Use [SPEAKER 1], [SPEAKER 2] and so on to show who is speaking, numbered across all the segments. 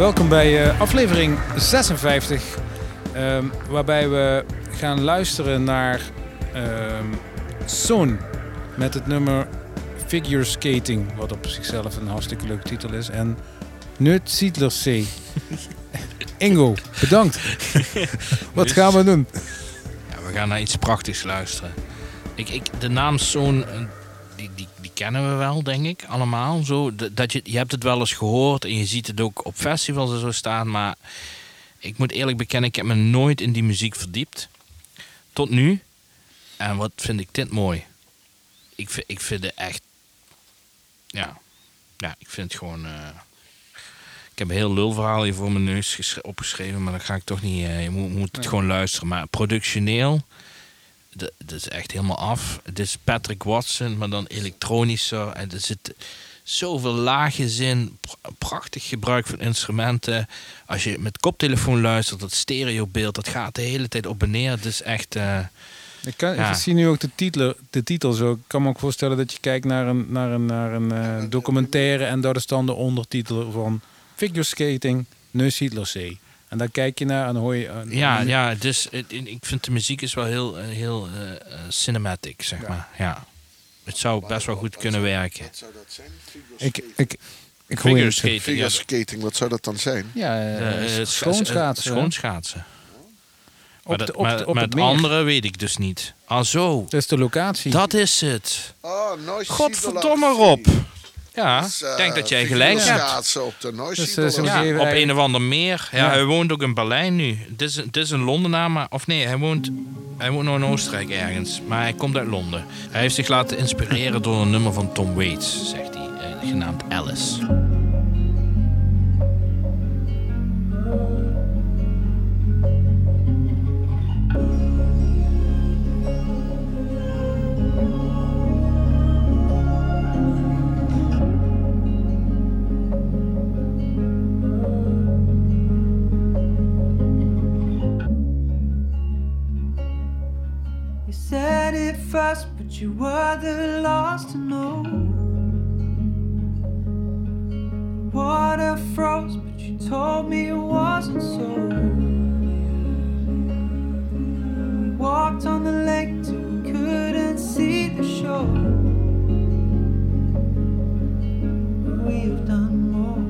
[SPEAKER 1] Welkom bij uh, aflevering 56, um, waarbij we gaan luisteren naar um, Son met het nummer Figure Skating, wat op zichzelf een hartstikke leuke titel is. En Neut Ziedler C. Ingo, bedankt. wat gaan we doen?
[SPEAKER 2] Ja, we gaan naar iets prachtigs luisteren. Ik, ik, de naam Son, kennen we wel, denk ik, allemaal. Zo, dat je, je hebt het wel eens gehoord en je ziet het ook op festivals en zo staan. Maar ik moet eerlijk bekennen, ik heb me nooit in die muziek verdiept. Tot nu. En wat vind ik dit mooi. Ik, vind, ik vind het echt... Ja, ja ik vind het gewoon... Uh, ik heb een heel lulverhaal hier voor mijn neus opgeschreven, maar dat ga ik toch niet. Uh, je moet, moet het gewoon luisteren. Maar productioneel dat is echt helemaal af. Het is Patrick Watson, maar dan elektronischer. En er zit zoveel laagjes in. Prachtig gebruik van instrumenten. Als je met koptelefoon luistert, dat stereobeeld, dat gaat de hele tijd op en neer. Het is echt... Uh,
[SPEAKER 1] ik, kan, ik, zie nu ook de titel, de titel zo. Ik kan me ook voorstellen dat je kijkt naar een, naar een, naar een uh, documentaire en daar is dan de ondertitel van Figure Skating, Neus Hitler C. En dan kijk je naar en hoor je... Uh,
[SPEAKER 2] ja, ja dus, ik vind de muziek is wel heel, eh, heel uh, cinematic, zeg maar. Ja. Het zou best wel goed kunnen werken. Wat zou dat zijn?
[SPEAKER 1] Ik, ik, ik
[SPEAKER 3] Figure skating. Figure skating, wat zou dat dan zijn?
[SPEAKER 1] Ja, uh, schoonschaatsen.
[SPEAKER 2] Schoonschaatsen. Maar, de, op de, op maar het, andere weet ik dus niet. Ah, zo.
[SPEAKER 1] Dat is de locatie.
[SPEAKER 2] Dat is het.
[SPEAKER 3] Oh, nice
[SPEAKER 2] Godverdomme Rob. Ja, dus, ik denk dat jij gelijk hebt.
[SPEAKER 3] op de dus,
[SPEAKER 2] uh, op een of ander meer. Ja, Hij woont ook in Berlijn nu. Het is, het is een Londenaar, maar... Of nee, hij woont, hij woont nog in Oostenrijk ergens. Maar hij komt uit Londen. Hij heeft zich laten inspireren door een nummer van Tom Waits, zegt hij. Eh, genaamd Alice.
[SPEAKER 4] First, but you were the last to know. Water froze, but you told me it wasn't so. We walked on the lake till we couldn't see the shore. We've done more.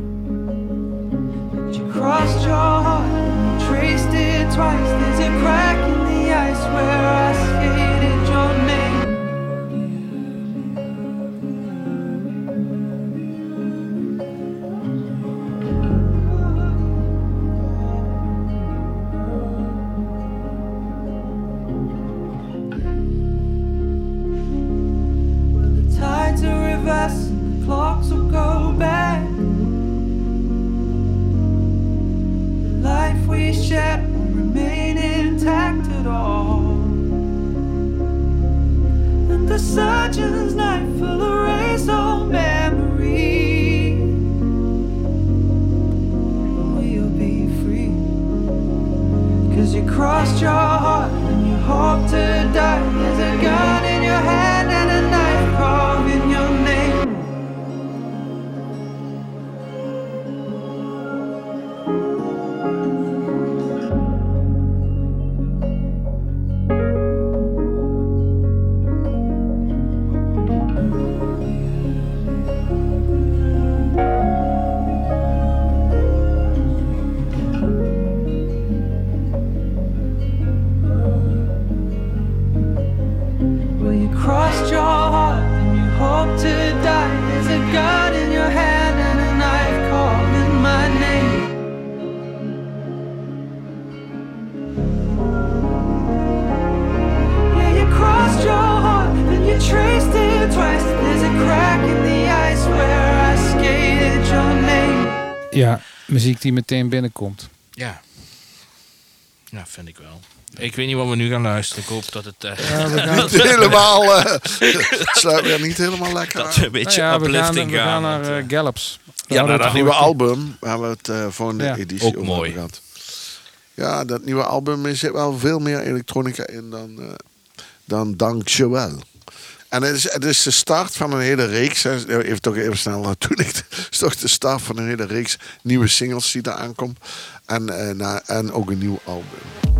[SPEAKER 4] But you crossed your heart, traced it twice. There's a crack in the ice where I
[SPEAKER 1] die meteen binnenkomt.
[SPEAKER 2] Ja. Ja, vind ik wel. Ik weet niet wat we nu gaan luisteren. Ik hoop dat het... Uh, ja, we gaan...
[SPEAKER 3] niet helemaal... Uh, sluit weer niet helemaal lekker
[SPEAKER 2] Dat een beetje nou ja, uplifting
[SPEAKER 1] we gaan, we gaan naar uh, Gallops.
[SPEAKER 3] Ja, naar dat nieuwe album. Waar we het uh, volgende ja. editie
[SPEAKER 2] Ook mooi.
[SPEAKER 3] gehad. Ja, dat nieuwe album zit wel veel meer elektronica in dan, uh, dan Dankjewel. En het is, het is de start van een hele reeks. Even toch even snel naartoe. Het is toch de start van een hele reeks nieuwe singles die daar aankomt. En, eh, na, en ook een nieuw album.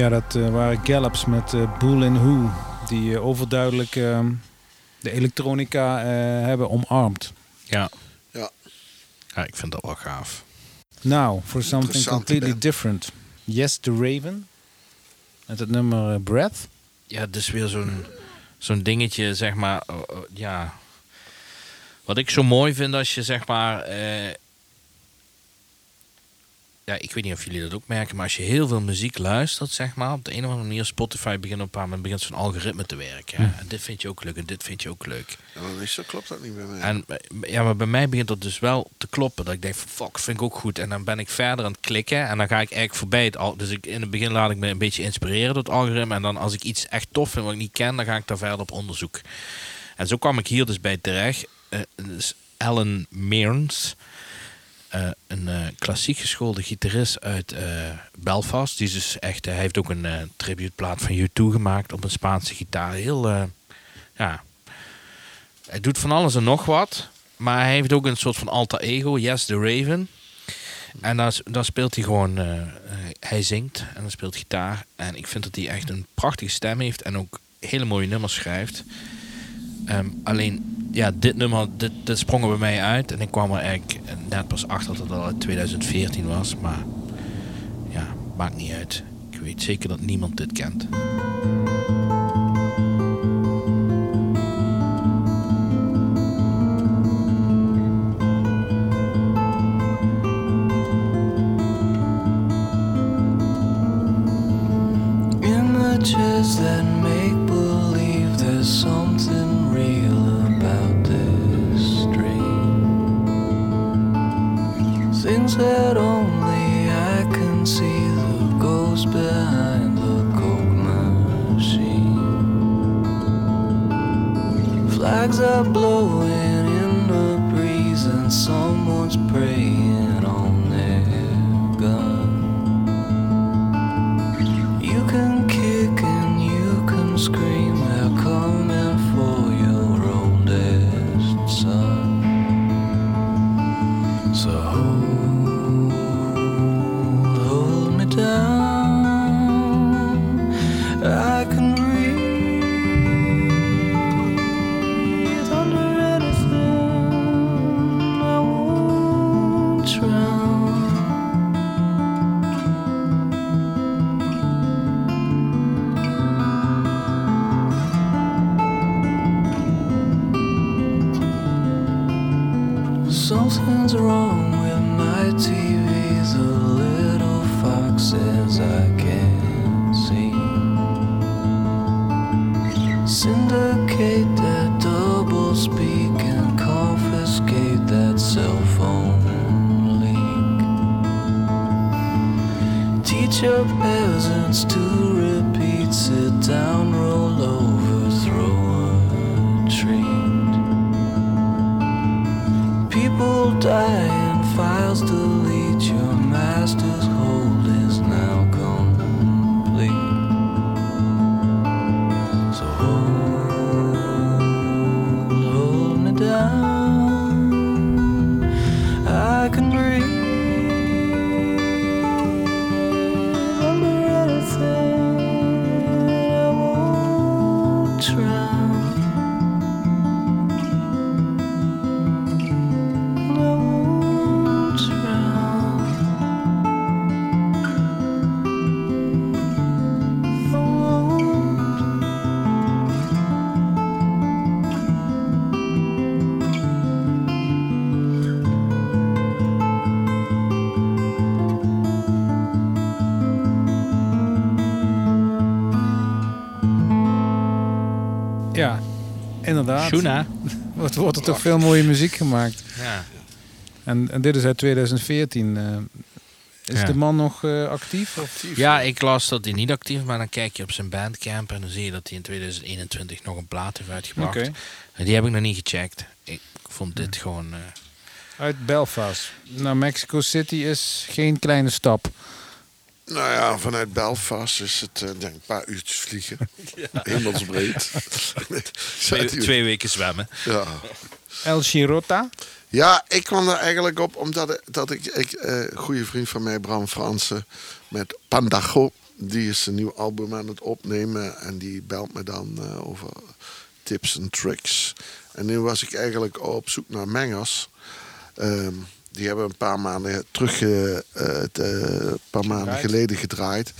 [SPEAKER 1] Ja, dat eh, waren Gallops met eh Bull in Who. Die eh, overduidelijk ehm, de elektronica eh, hebben omarmd.
[SPEAKER 2] Ja.
[SPEAKER 3] Ja.
[SPEAKER 2] Ja, ik vind dat wel gaaf.
[SPEAKER 1] Now, for something completely
[SPEAKER 3] band.
[SPEAKER 1] different. Yes, the Raven. Met het nummer Breath.
[SPEAKER 2] Ja, het is weer zo'n zo'n dingetje, zeg maar. oh, oh, ja. Wat ik zo mooi vind als je, zeg maar. Ja, ik weet niet of jullie dat ook merken, maar als je heel veel muziek luistert, zeg maar, op de een of andere manier, Spotify begint op een paar moment begint zo'n algoritme te werken. hè. En dit vind je ook leuk en dit vind je ook leuk.
[SPEAKER 3] Ja, maar meestal klopt dat niet bij mij.
[SPEAKER 2] En eh, ja, maar bij mij begint dat dus wel te kloppen. Dat ik denk fuck, vind ik ook goed. En dan ben ik verder aan het klikken. En dan ga ik eigenlijk voorbij het al. Dus ik, in het begin laat ik me een beetje inspireren door het algoritme. En dan als ik iets echt tof vind wat ik niet ken, dan ga ik daar verder op onderzoek. En zo kwam ik hier dus bij terecht. Eh, dus Alan Mearns. Eh, een eh, klassiek geschoolde gitarist uit eh, Belfast. Die is dus echt, hij heeft ook een tributeplaat van U2 gemaakt op een Spaanse gitaar. Heel, ja, hij doet van alles en nog wat. Maar hij heeft ook een soort van alter ego. Yes, the Raven. En dan, dan speelt hij gewoon... hij zingt en dan speelt gitaar. En ik vind dat hij echt een prachtige stem heeft. En ook hele mooie nummers schrijft. Ehm, alleen, ja, dit nummer, dit, dit sprong er bij mij uit. En ik kwam er eigenlijk net pas achter dat het al uit 2014 was. Maar ja, maakt niet uit. Ik weet zeker dat niemand dit kent.
[SPEAKER 5] That only I can see the ghost behind the coke machine. Flags are blowing in the breeze, and someone's
[SPEAKER 1] inderdaad.
[SPEAKER 2] Shuna.
[SPEAKER 1] Wordt, wordt er toch veel mooie muziek gemaakt.
[SPEAKER 2] Ja.
[SPEAKER 1] En, en dit is uit 2014. eh. is
[SPEAKER 2] Ja.
[SPEAKER 1] de man nog eh, actief? Of?
[SPEAKER 2] ja, ik las dat hij niet actief is, maar dan kijk je op zijn bandcamp en dan zie je dat hij in 2021 nog een plaat heeft uitgebracht. En die heb ik nog niet gecheckt. Ik vond dit gewoon... eh,
[SPEAKER 1] Uit Belfast naar Mexico City is geen kleine stap.
[SPEAKER 3] Nou ja, vanuit Belfast is het eh, denk ik een paar uurtjes vliegen. Hemelsbreed.
[SPEAKER 2] twee, twee weken zwemmen.
[SPEAKER 3] Ja.
[SPEAKER 1] El Chirota.
[SPEAKER 3] Ja, ik kwam er eigenlijk op omdat ik, dat ik, ik eh, goede vriend van mij, Bram Fransen, met Pandago, die is een nieuw album aan het opnemen en die belt me dan eh, over tips en tricks. En nu was ik eigenlijk op zoek naar mengers. Ehm, die hebben een paar maanden terug, eh, eh, het, eh, een paar maanden geleden gedraaid.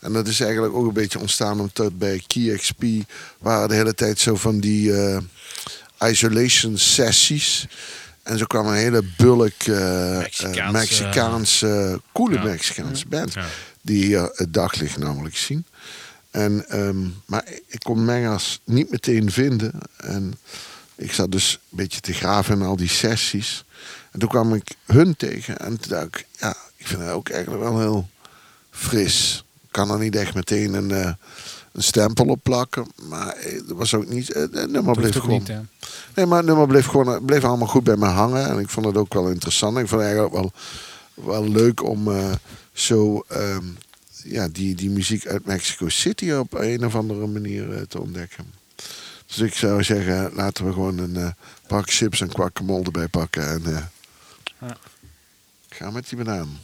[SPEAKER 3] En dat is eigenlijk ook een beetje ontstaan omdat bij KeyXP waren de hele tijd zo van die isolation sessies. En zo kwam een hele bulk
[SPEAKER 2] Mexicaanse-
[SPEAKER 3] Mexicaanse, coole
[SPEAKER 2] Ja.
[SPEAKER 3] Mexicaanse band.
[SPEAKER 2] Ja.
[SPEAKER 3] Die hier het daglicht namelijk zien. En, ehm, maar ik kon mengers niet meteen vinden. En ik zat dus een beetje te graven in al die sessies. En toen kwam ik hun tegen. En toen dacht ik, ja, ik vind het ook eigenlijk wel heel fris. Ik kan er niet echt meteen een, eh, een stempel op plakken. Maar eh, dat was ook niet... eh, Het nummer
[SPEAKER 1] Dat
[SPEAKER 3] bleef gewoon...
[SPEAKER 1] niet?
[SPEAKER 3] Nee, maar het nummer bleef gewoon het bleef allemaal goed bij me hangen. En ik vond het ook wel interessant. Ik vond het eigenlijk ook wel, wel leuk om eh, zo ehm, ja, die, die muziek uit Mexico City op een of andere manier eh, te ontdekken. Dus ik zou zeggen, laten we gewoon een eh, pak chips en guacamole erbij pakken. En eh. Ga met die.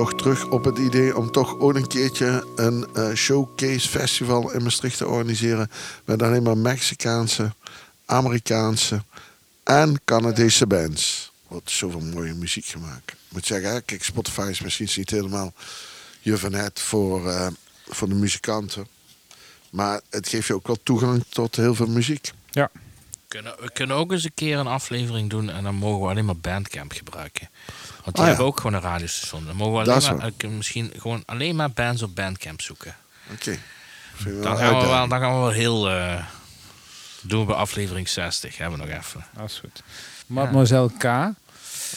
[SPEAKER 3] Toch terug op het idee om toch ook een keertje een eh, showcase festival in Maastricht te organiseren. Met alleen maar Mexicaanse, Amerikaanse en Canadese bands. Wordt zoveel mooie muziek gemaakt. Ik moet zeggen, hè, kijk, Spotify is misschien niet helemaal je van het voor, eh, voor de muzikanten. Maar het geeft je ook wel toegang tot heel veel muziek.
[SPEAKER 1] Ja.
[SPEAKER 2] Kunnen, we kunnen ook eens een keer een aflevering doen en dan mogen we alleen maar Bandcamp gebruiken. Want die
[SPEAKER 3] Ah, ja.
[SPEAKER 2] hebben ook gewoon een radiostation. Dan mogen we alleen maar, misschien gewoon alleen maar bands op Bandcamp zoeken.
[SPEAKER 3] Oké.
[SPEAKER 2] Dan gaan, we wel, dan gaan we wel heel... eh, doen we bij aflevering 60, hebben we nog even.
[SPEAKER 1] Dat is goed. Mademoiselle K,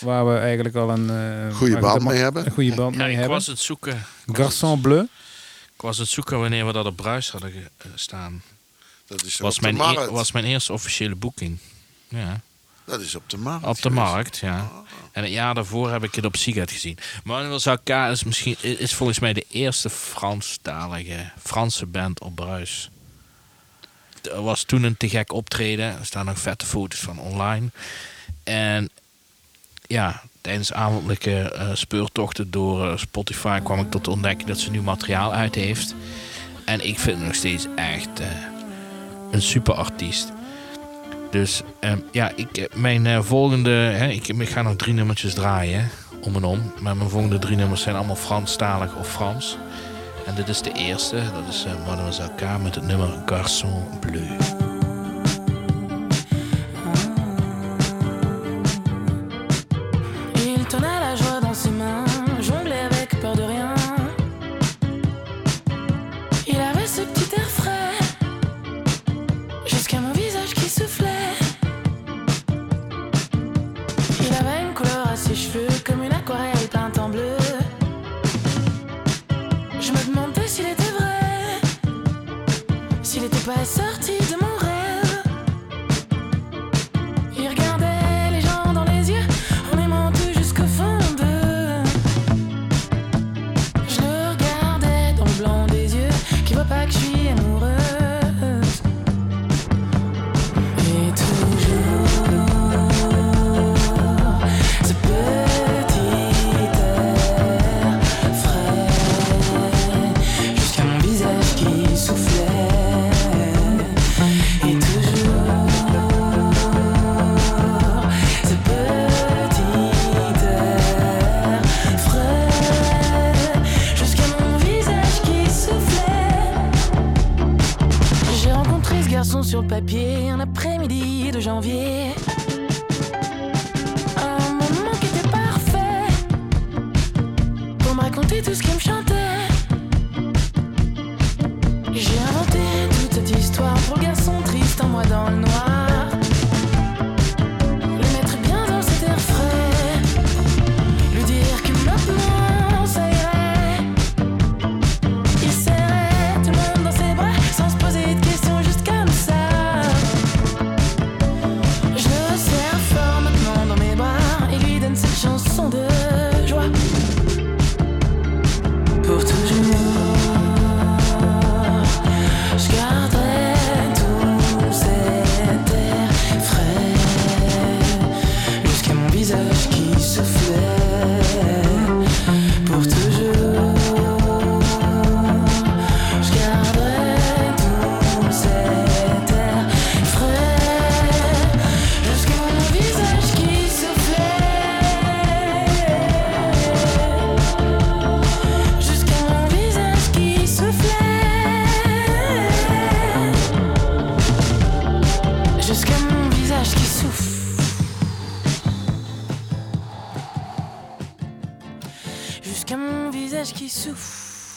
[SPEAKER 1] waar we eigenlijk al een... eh, waar
[SPEAKER 3] band mee hebben.
[SPEAKER 1] Een goede band
[SPEAKER 2] Ja,
[SPEAKER 1] mee
[SPEAKER 2] ik
[SPEAKER 1] hebben.
[SPEAKER 2] was het zoeken.
[SPEAKER 1] Garçon Bleu.
[SPEAKER 2] ik was het zoeken wanneer we dat op Bruis hadden eh, staan.
[SPEAKER 3] Dat is
[SPEAKER 2] Was mijn, e- was mijn eerste officiële boeking. Ja.
[SPEAKER 3] Dat is op de markt.
[SPEAKER 2] Op de
[SPEAKER 3] geweest.
[SPEAKER 2] markt, ja. En het jaar daarvoor heb ik het op Sigat gezien. Mademoiselle K is, misschien, is volgens mij de eerste Franstalige Franse band op Bruis. Er was toen een te gek optreden. Er staan nog vette foto's van online. En ja, tijdens avondelijke eh, speurtochten door eh, Spotify kwam ik tot de ontdekking dat ze nu materiaal uit heeft. En ik vind het nog steeds echt eh, een super artiest. Dus ehm, ja, ik, eh, mijn eh, volgende. Hè, ik, ik ga nog drie nummertjes draaien. Om en om. Maar mijn volgende drie nummers zijn allemaal Franstalig of Frans. En dit is de eerste. Dat is eh, Mademoiselle K met het nummer Garçon
[SPEAKER 6] Bleu.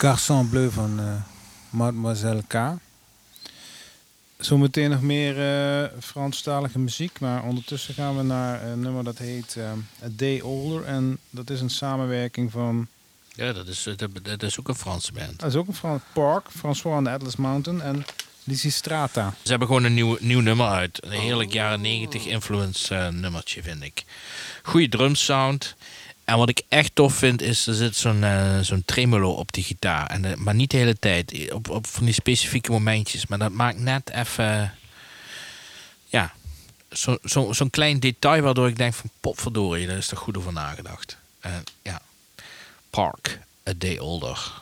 [SPEAKER 6] Garçon
[SPEAKER 1] Bleu van eh, Mademoiselle K. Zometeen nog meer eh Franstalige muziek, maar ondertussen gaan we naar een nummer dat heet eh, A Day Older. En dat is een samenwerking van,
[SPEAKER 2] Ja, dat is, dat, dat is ook een Franse band.
[SPEAKER 1] dat is ook een Fran Park, François on the Atlas Mountain en Lizzie Strata.
[SPEAKER 2] Ze hebben gewoon een nieuw, nieuw nummer uit. Een heerlijk jaren 90 influence eh, nummertje, vind ik. Goeie drumsound. En wat ik echt tof vind, is er zit zo'n eh, zo'n tremolo op die gitaar. En, eh, maar niet de hele tijd. Op, op van die specifieke momentjes. Maar dat maakt net even... ja, zo- zo- zo'n klein detail waardoor ik denk van... potverdorie, daar is er goed over nagedacht. En ja,
[SPEAKER 5] Park, A Day Older.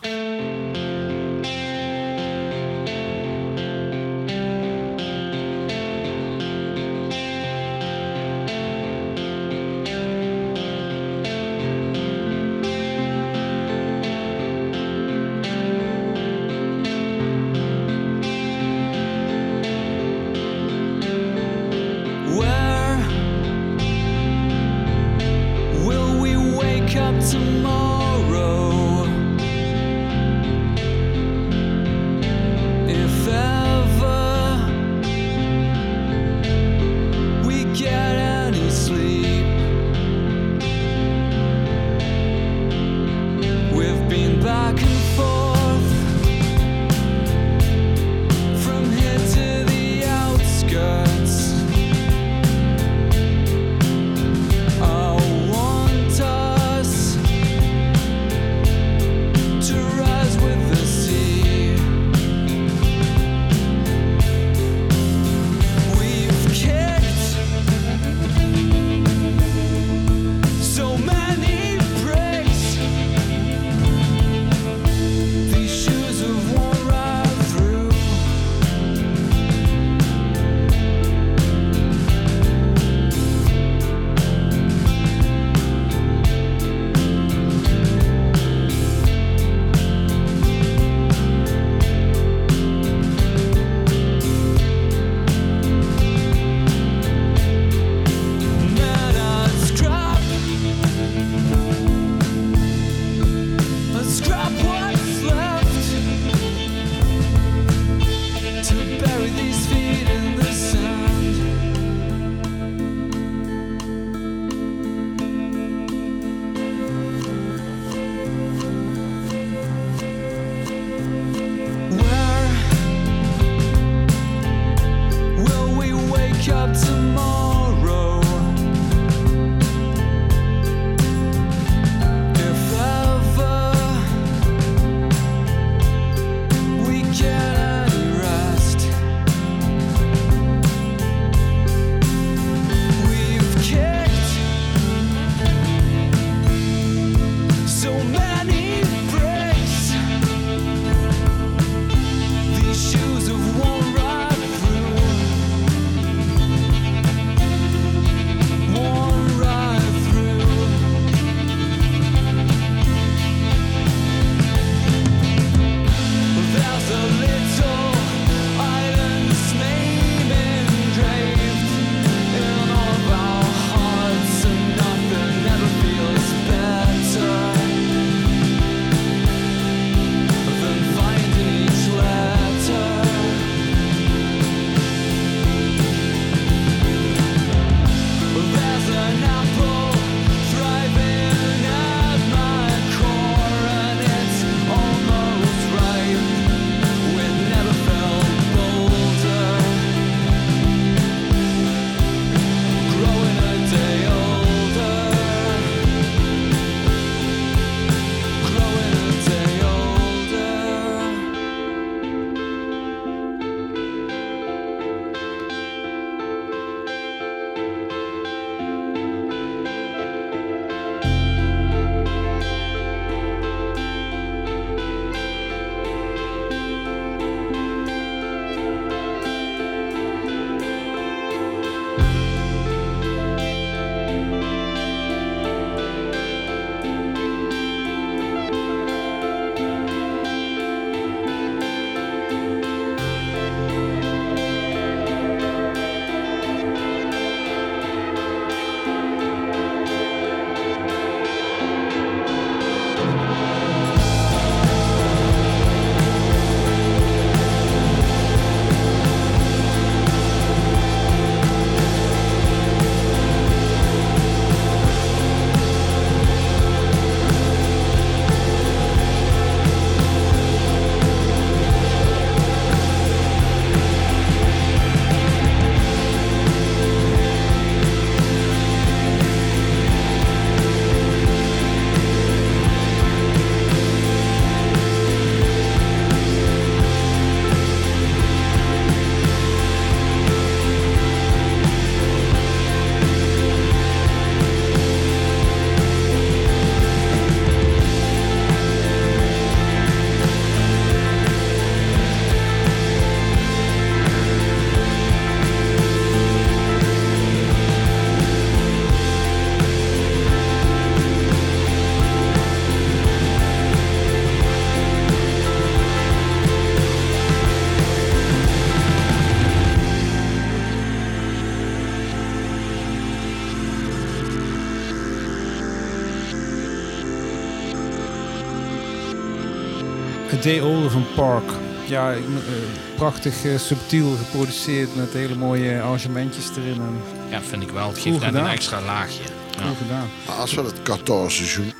[SPEAKER 1] A Day Older van Park. Ja, ik eh, prachtig eh, subtiel geproduceerd met hele mooie arrangementjes erin. En
[SPEAKER 2] Ja, vind ik wel. Het
[SPEAKER 1] Goed
[SPEAKER 2] geeft net een extra laagje. Ja.
[SPEAKER 1] goed gedaan.
[SPEAKER 3] Maar als we het Qatar-seizoen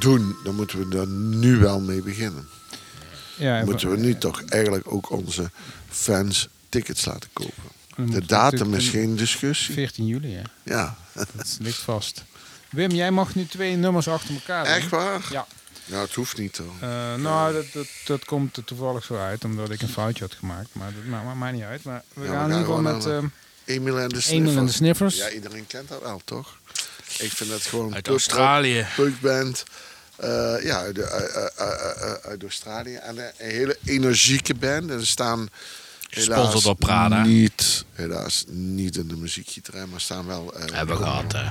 [SPEAKER 3] doen, dan moeten we er nu wel mee beginnen.
[SPEAKER 1] Ja, en
[SPEAKER 3] moeten we nu toch eigenlijk ook onze fans tickets laten kopen. De datum is geen discussie.
[SPEAKER 1] 14 juli, hè.
[SPEAKER 3] Ja,
[SPEAKER 1] Dat ligt vast. Wim, jij mag nu twee nummers achter elkaar doen.
[SPEAKER 3] echt waar?
[SPEAKER 1] Ja.
[SPEAKER 3] Nou, het hoeft niet hoor.
[SPEAKER 1] Eh, nou, dat, dat, dat komt er toevallig zo uit, omdat ik een foutje had gemaakt. Maar dat maakt, maakt mij niet uit. Maar we gaan
[SPEAKER 3] gaan
[SPEAKER 1] in ieder geval
[SPEAKER 3] gewoon
[SPEAKER 1] met ehm
[SPEAKER 3] Emil en de
[SPEAKER 1] Emil
[SPEAKER 3] Sniffers.
[SPEAKER 1] en de Sniffers.
[SPEAKER 3] Ja, iedereen kent dat wel, toch? Ik vind dat gewoon
[SPEAKER 2] Uit Australië.
[SPEAKER 3] punkband. Eh, ja, uit, Australië. En een hele energieke band. En ze staan helaas
[SPEAKER 2] Gesponsord door Prada.
[SPEAKER 3] Niet, helaas niet in de muziekgieterij, maar staan wel... eh,
[SPEAKER 2] Hebben we gehad, hè.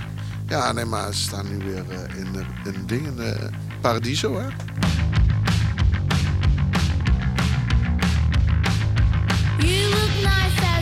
[SPEAKER 3] Ja, nee, maar ze staan nu weer in, de- in dingen. Paradiso, hè?
[SPEAKER 7] You look nice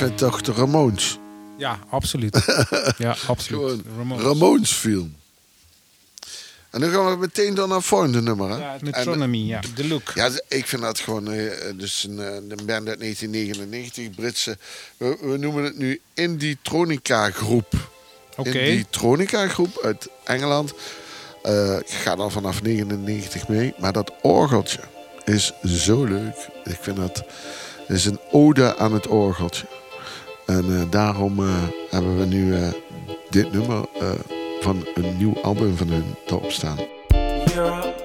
[SPEAKER 3] Vind toch de Ramones.
[SPEAKER 1] Ja, absoluut. ja, absoluut.
[SPEAKER 3] Gewoon
[SPEAKER 1] Ramones.
[SPEAKER 3] Ramones film. En dan gaan we meteen door naar volgende nummer. Hè?
[SPEAKER 1] Ja,
[SPEAKER 3] En-
[SPEAKER 1] Metronomy, ja. De look.
[SPEAKER 3] Ja, ik vind dat gewoon eh, dus een, eh, een band uit 1999, Britse. We, we noemen het nu Indie-Tronica Groep.
[SPEAKER 1] Oké.
[SPEAKER 3] Indie-Tronica Groep uit Engeland. Eh, ik ga dan vanaf 99 mee. Maar dat orgeltje is zo leuk. Ik vind dat is een ode aan het orgeltje. En eh, daarom eh, hebben we nu eh, dit nummer van een nieuw album van hun erop staan.
[SPEAKER 4] Europe,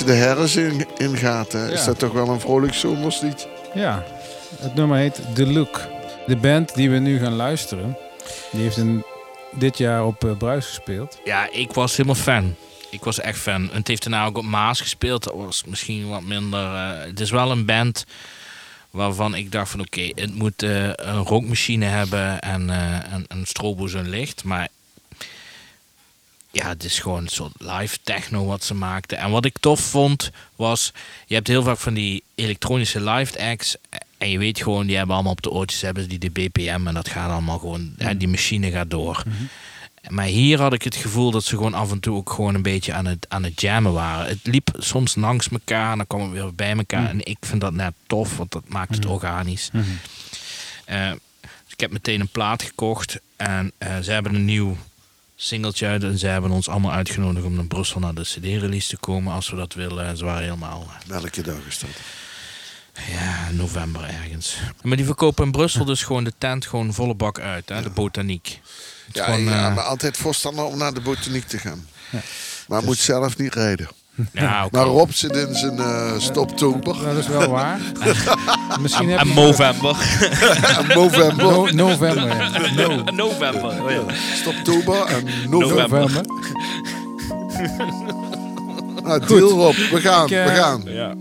[SPEAKER 3] je de herfst in, in gaat, hè, is dat toch wel een vrolijk zomerslied.
[SPEAKER 1] Ja, het nummer heet The Look. De band die we nu gaan luisteren, die heeft een, dit jaar op eh, Bruis gespeeld.
[SPEAKER 2] Ja, ik was helemaal fan. Ik was echt fan. En het heeft daarna ook op Maas gespeeld. Dat was misschien wat minder. eh, het is wel een band waarvan ik dacht ja, het is gewoon een soort live techno wat ze maakten. En wat ik tof vond was, je hebt heel vaak van die elektronische live acts. En je weet gewoon, die hebben allemaal op de oortjes hebben die de BPM en dat gaat allemaal gewoon, en die machine gaat door. Maar hier had ik het gevoel dat ze gewoon af en toe ook gewoon een beetje aan het, aan het jammen waren. Het liep soms langs elkaar en dan kwam het weer bij elkaar. En ik vind dat net tof, want dat maakt het organisch. Eh, dus ik heb meteen een plaat gekocht en eh, ze hebben een nieuw singeltje uit. En ze hebben ons allemaal uitgenodigd om naar Brussel naar de CD-release te komen als we dat willen. En ze waren helemaal, eh,
[SPEAKER 3] Welke dag is dat?
[SPEAKER 2] ja, november ergens. Maar die verkopen in Brussel dus gewoon de tent gewoon volle bak uit, hè, de botaniek. Het is
[SPEAKER 3] Ja,
[SPEAKER 2] gewoon,
[SPEAKER 3] ja
[SPEAKER 2] eh,
[SPEAKER 3] maar altijd voorstander om naar de botaniek te gaan. Maar moet zelf niet rijden.
[SPEAKER 2] Ook
[SPEAKER 3] Maar. Rob zit in zijn eh stoptober.
[SPEAKER 1] Dat is wel waar. Misschien heb
[SPEAKER 2] En
[SPEAKER 1] je
[SPEAKER 2] Movember.
[SPEAKER 3] En november.
[SPEAKER 1] No- november. ja. No.
[SPEAKER 2] November. Oh ja.
[SPEAKER 3] Stoptober en november.
[SPEAKER 2] November.
[SPEAKER 1] November.
[SPEAKER 3] Nou, deal Rob. We gaan,
[SPEAKER 1] Ik, eh,
[SPEAKER 3] we gaan.
[SPEAKER 2] Ja.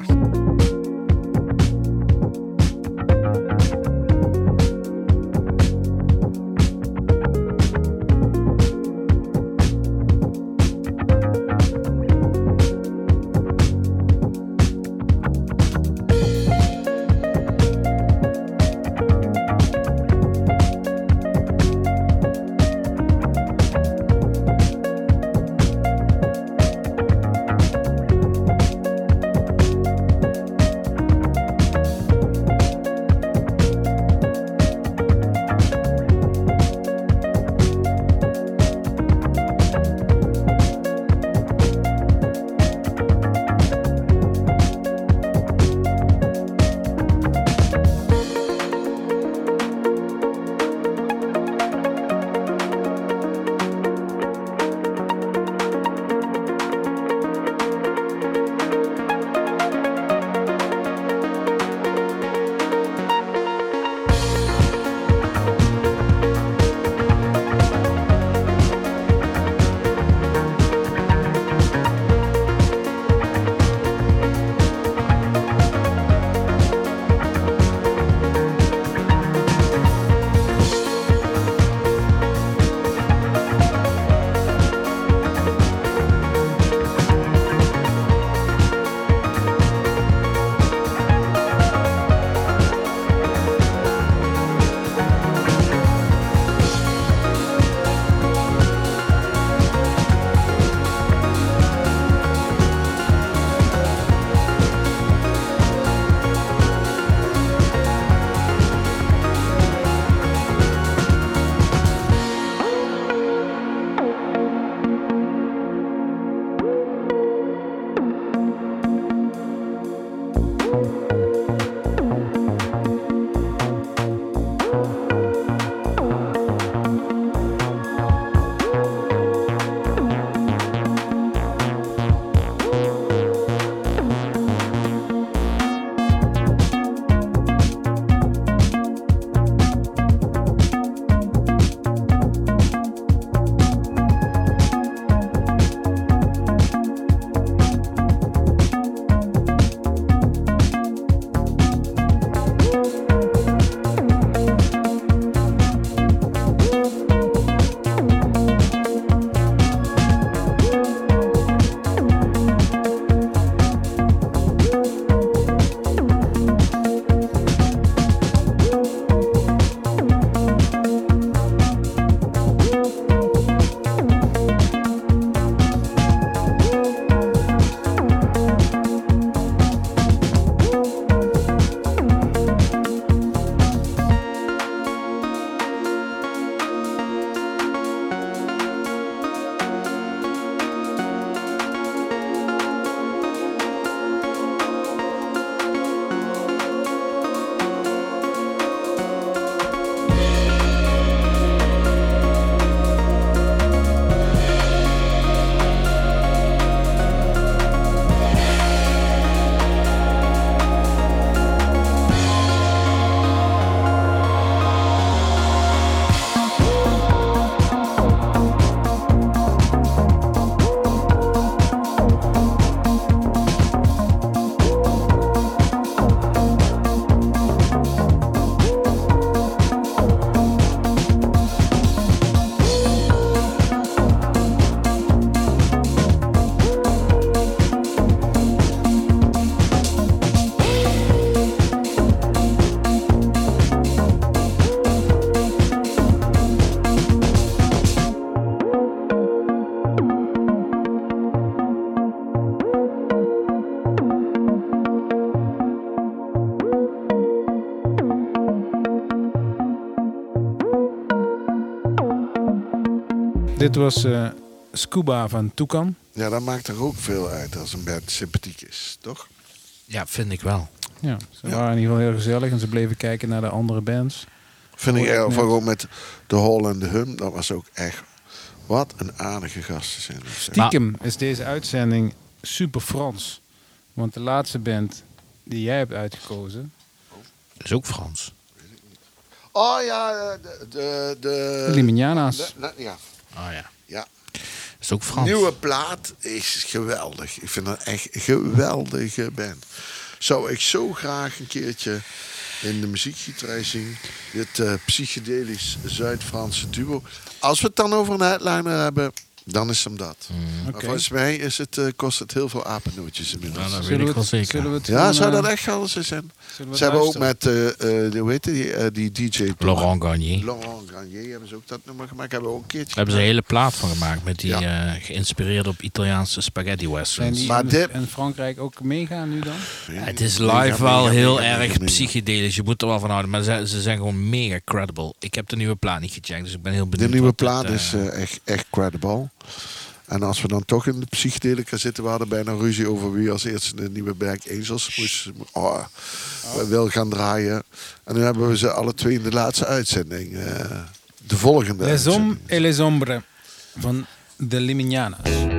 [SPEAKER 1] Dit was eh, Scuba van Toucan.
[SPEAKER 3] Ja, dat maakt er ook veel uit als een band sympathiek is, toch?
[SPEAKER 2] Ja, vind ik wel.
[SPEAKER 1] Ja, ze
[SPEAKER 3] Ja.
[SPEAKER 1] waren in ieder geval heel gezellig en ze bleven kijken naar de andere bands.
[SPEAKER 3] Vind ik erg, van ook met de Hall en de Hum, dat was ook echt... Wat een aardige gasten zijn.
[SPEAKER 1] Stiekem is deze uitzending super Frans. Want de laatste band die jij hebt uitgekozen,
[SPEAKER 2] Dat is ook Frans.
[SPEAKER 3] Oh ja, eh, de... de, de,
[SPEAKER 1] de Liminiana's.
[SPEAKER 3] de- ja,
[SPEAKER 2] Ah ja.
[SPEAKER 3] ja.
[SPEAKER 2] Dat is ook Frans.
[SPEAKER 3] Nieuwe plaat is geweldig. Ik vind dat echt een geweldige band. Zou ik zo graag een keertje in de muziekgieterij zien. Dit eh, psychedelisch Zuid-Franse duo. Als we het dan over een headliner hebben, dan is hem dat.
[SPEAKER 1] Oké.
[SPEAKER 3] volgens mij is het, eh, kost het heel veel apennootjes inmiddels.
[SPEAKER 2] Ja, dat
[SPEAKER 1] Zullen
[SPEAKER 2] weet
[SPEAKER 1] we
[SPEAKER 2] ik wel
[SPEAKER 1] het-
[SPEAKER 2] zeker.
[SPEAKER 1] zullen we het
[SPEAKER 3] Ja, zou dat
[SPEAKER 1] eh,
[SPEAKER 3] echt alles zijn? Ze hebben ook met, eh, eh, die, hoe heet die, die DJ...
[SPEAKER 2] Laurent Garnier.
[SPEAKER 3] Laurent Garnier hebben ze ook dat nummer gemaakt. Hebben we ook een keertje
[SPEAKER 2] Daar hebben ze een hele plaat van gemaakt. Met die,
[SPEAKER 3] Ja.
[SPEAKER 2] eh, geïnspireerd op Italiaanse spaghetti
[SPEAKER 1] Zijn
[SPEAKER 2] westerns.
[SPEAKER 1] die
[SPEAKER 3] Maar
[SPEAKER 1] in,
[SPEAKER 3] dit-
[SPEAKER 1] in Frankrijk ook meegaan nu dan?
[SPEAKER 2] Ja, het is live
[SPEAKER 3] mega,
[SPEAKER 2] wel
[SPEAKER 3] mega,
[SPEAKER 2] heel
[SPEAKER 3] mega,
[SPEAKER 2] erg
[SPEAKER 3] mega.
[SPEAKER 2] psychedelisch. Je moet er wel van houden. Maar ze, ze zijn gewoon mega credible. Ik heb de nieuwe plaat niet gecheckt. Dus ik ben heel
[SPEAKER 3] De
[SPEAKER 2] benieuwd.
[SPEAKER 3] nieuwe
[SPEAKER 2] wat dit,
[SPEAKER 3] plaat is echt, echt credible. En als we dan toch in de psychedelica zitten, we hadden bijna ruzie over wie als eerste de nieuwe Black Angels moest oh, wil gaan draaien. En nu hebben we ze alle twee in de laatste uitzending. eh, de volgende
[SPEAKER 1] Les Hommes et les Ombres van de Liminiana's.